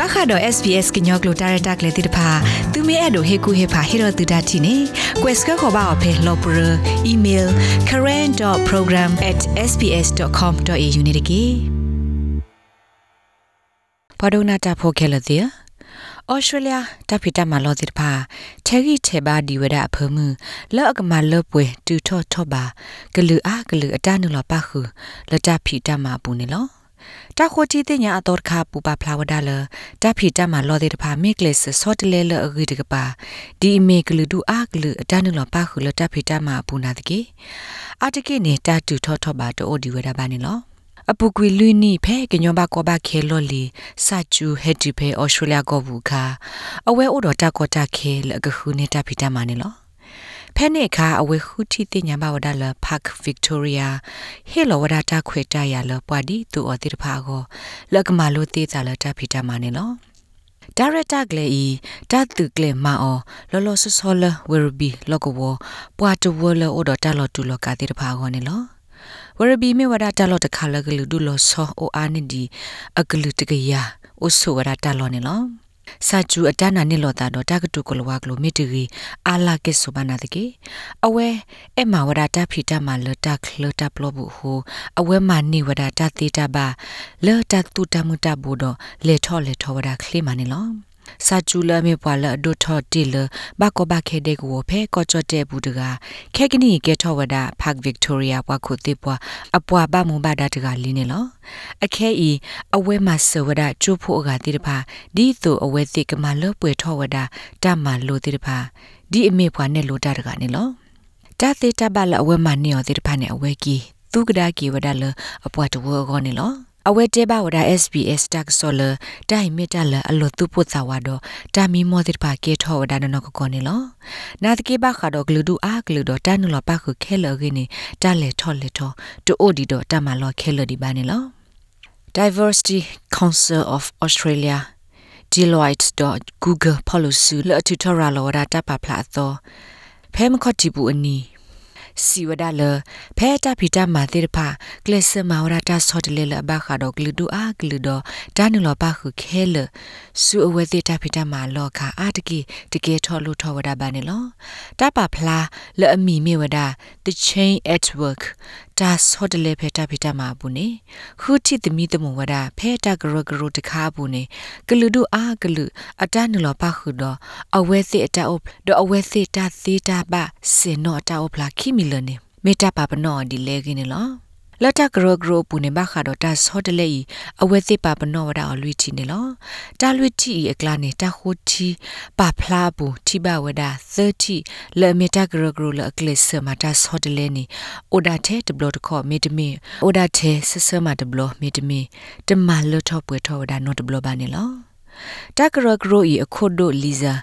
ပခါတော့ SBS ကညောကလိုတာရတာကလေးတိတဖာသူမဲအဲ့တို့ဟေကူဟေဖာဟေရတူဒတ်တီနေ quest ကခေါ်ပါအဖေလော်ပရ email current.program@sbs.com.au နေတကေပဒုနာတာဖိုခဲလတဲ့ဩစတြေးလျတပ်ဖီတပ်မှာလောစီတဖာချဲကြီးချေပါဒီဝဒအဖမှုလော့အကမလော့ပွဲတူထော့ထော့ပါဂလူအားဂလူအတနုလောပါခုလတပ်ဖီတပ်မှာပူနေလော တာခိုတီတင်ညာအတော်ခါပူပါဖလာဝဒါလတာဖီတမလော်တဲ့တဖာမေကလစ်စော့တလဲလအဂီတကပါဒီမေကလူဒူအာကလူအတနုလပါခုလတာဖီတမပူနာတကေအတကိနေတာတူထောထောပါတိုဒီဝဒါပါနေလောအပုကွေလူနီဖဲကညောဘကောဘခဲလော်လီစာချူဟက်တီဖဲအော်စတြေးလျကောဘူးခါအဝဲအိုတော်တာကောတာခဲလကခုနေတာဖီတမနေလော ဖဲနေခါအဝေခုတီတင်ညာဘဝဒါလဖတ်ဗစ်တိုးရီယာဟေလဝဒါတာခွေတရလပွားဒီတူအတိတဖာကိုလကမလိုတေးကြလတာဖီတာမနေလောဒါရတာကလေဤတတ်သူကလေမအောလောလောဆဆောလဝရဘီလောကဝပွားတဝလအော်ဒတာလောတူလောကတိတဖာကိုနေလောဝရဘီမေဝဒါတာလောတခါလကလူဒူလောဆောအိုအာနေဒီအကလူတကရအိုဆိုဝဒါတာလောနေလော စာကျူအတနာနိလောတာတော့တကတုကလဝကလိုမီတီအာလာကေဆိုဘာနာတကေအဝဲအမဝရတာဖီတာမလတာခလတာပလဘူးဟိုအဝဲမနိဝရတာတေတာဘာလတာတူတမတာဘူတော့လေထောလေထောဝရခလိမနေလော စာကျူလာမေပွာလဒိုထော်တီလဘကောဘခဲတဲ့ကိုဖဲကောချတဲ့ဘူးတကခဲကနီကဲထောဝဒဖက်ဗစ်တိုးရီယာဘွားခုတိပွားအပွားဘမုံဘာဒတကလင်းနေလောအခဲဤအဝဲမဆဝဒကျိုးဖို့အကတိတဖာဒီသူအဝဲတိကမလောပွေထောဝဒတမလိုတိတဖာဒီအမေပွားနဲ့လိုတာတကနေလောတာသေးတဘလအဝဲမနေော်တိတဖာနဲ့အဝဲကီသူကဒါကီဝဒလအပွားတဝောကောနေလော အဝဲတဲပါဝဒ SBS တက်ဆောလတိုင်မီတလအလောတုပုသဝါဒတာမီမောတိပါကေထောဝဒနနကကောနေလောနာတကေပါခါတော့ဂလူဒူအာဂလူတော့တန်နလပါခုခဲလကိနေတလေထောလေထောတူအိုဒီတော့တမလောခဲလဒီပါနေလော Diversity Council of Australia Deloitte.google policy လအတူထရလောဒတာပါဖလာတော့ဖဲမခတ်တီဘူးအနီ စီဝဒါလဖဲတာဖီတာမာတိရဖာကလစ်မဝရတာဆော့တလေလဘခါတော့ဂလူဒူအာဂလူဒတာနလဘခုခဲလစူအဝဲတိတာဖီတာမာလောခါအာတကီတကယ်ထော်လို့ထော်ဝဒါဘာနေလောတာပါဖလားလအမီမေဝဒါ the chain at work တာဆော့တလေဖဲတာဖီတာမာဘူးနေခုတိသမီတမဝဒါဖဲတာဂရဂရတခါဘူးနေဂလူဒူအာဂလူအတနလဘခုတော့အဝဲတိအတာအုပ်တော့အဝဲတိတာသေးတာပါစင်တော့အတာအုပ်ဖလားခိမီလနေမေတ္တာပါပနောဒီလေကင်းနော်လတ်တဂရဂရပူနေဘခါတော့တဆောတလေအဝဲသိပါပနောဝဒအလွီချီနေလောတာလွီချီအကလာနေတာခိုချီပါဖလာဘူးတိဘဝဒ30လေမီတာဂရဂရလအကလစ်ဆမတာဆောတလေနီအိုဒါတဲ့ဒဘလတခေါ်မီတမီအိုဒါတဲ့ဆဆမဒဘလမီတမီတမလထောပွေထောဝဒနော့ဒဘလဘာနေလောတဂရဂရဤအခုဒိုလီဇာ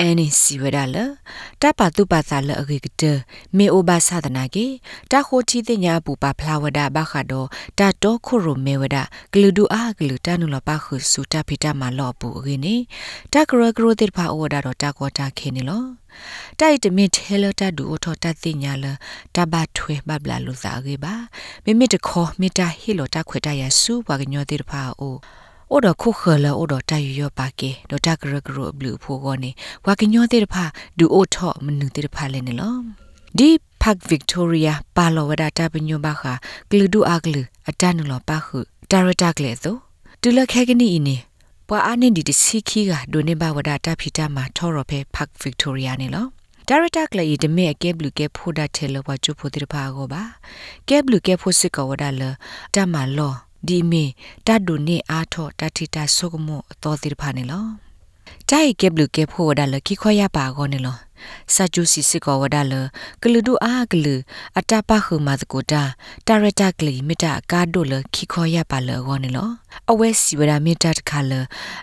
အနိစီဝဒါလတပတုပသလအဂိကတမေအိုဘာသဒနာကေတခိုချီတင်ညာပူပါဖလာဝဒဘခါတော့တတောခုရမေဝဒဂလူဒူအာဂလူတနုလပခုစုတဖိတမလောပူအဂိနေတဂရဂရတိဖာဩဝဒတော့တကောတာခေနေလောတိုက်တမစ်ဟဲလတဒူအထောတသိညာလတဘထွေဘဘလာလူစားကေပါမိမိတခေါ်မိတာဟီလိုတခွေတရဆူဘကညောတိဖာအို အိုဒခုခလအိုဒတယရပါကေဒတဂရဂရဘလူဖိုကောနေဝါကညောတေတဖာဒူအိုထောမနုတေတဖာလဲနေလောဒီဖက်ဗစ်တိုးရီယာပါလောဝဒတာပညောပါခာဂလူဒူအာဂလူအတနလောပါခုဒါရတာကလေသောတူလခဲကနီအင်းပွာအာနေဒီတစီခီကဒိုနေဘဝဒတာဖီတာမှာထော်ရဖဲဖက်ဗစ်တိုးရီယာနေလောဒါရတာကလေးဒမေကဲဘလူကဲဖိုဒါထဲလောဝချူဖိုတိဖာကိုပါကဲဘလူကဲဖိုစစ်ကောဝဒါလတမလော ဒီမီတတ်ဒုနေအားထောတတိတာဆုကမှုအတော်တိဖာနေလောတိုင်ကဲဘလူကဲဖို့ဒါလခိခွရပါကောနေလောစာကျူစီစစ်ကောဝဒါလကလူဒူအားကလူအတပခုမသကိုတာတာရတာကလီမီတာကာဒိုလခိခွရပါလောကောနေလောအဝဲစီဝဒမီတာတခါလ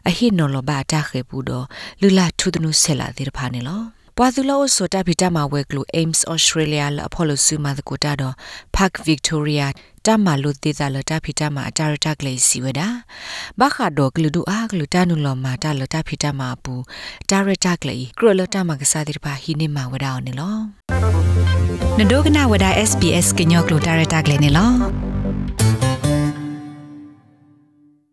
အဟိနော်လဘာတာခေပူတော့လူလာထုဒနုဆဲလာတိဖာနေလော ပွာသူလောဆိုတာဗီတာမဝဲကလူ Ames Australia လ Apollo စုမသကိုတာတော့ Park Victoria တမလူသေးတာလတာဖီတာမအတာရတာကလေးစီဝဒါဘခါတော့ကလူဒူအားကလူတာနုလောမာတာလတာဖီတာမပူတာရတာကလေးကရလတာမကစားတိပါဟိနေမဝဒါအောင်နေလောနဒိုကနာဝဒါ SBS ကညောကလူတာရတာကလေးနေလော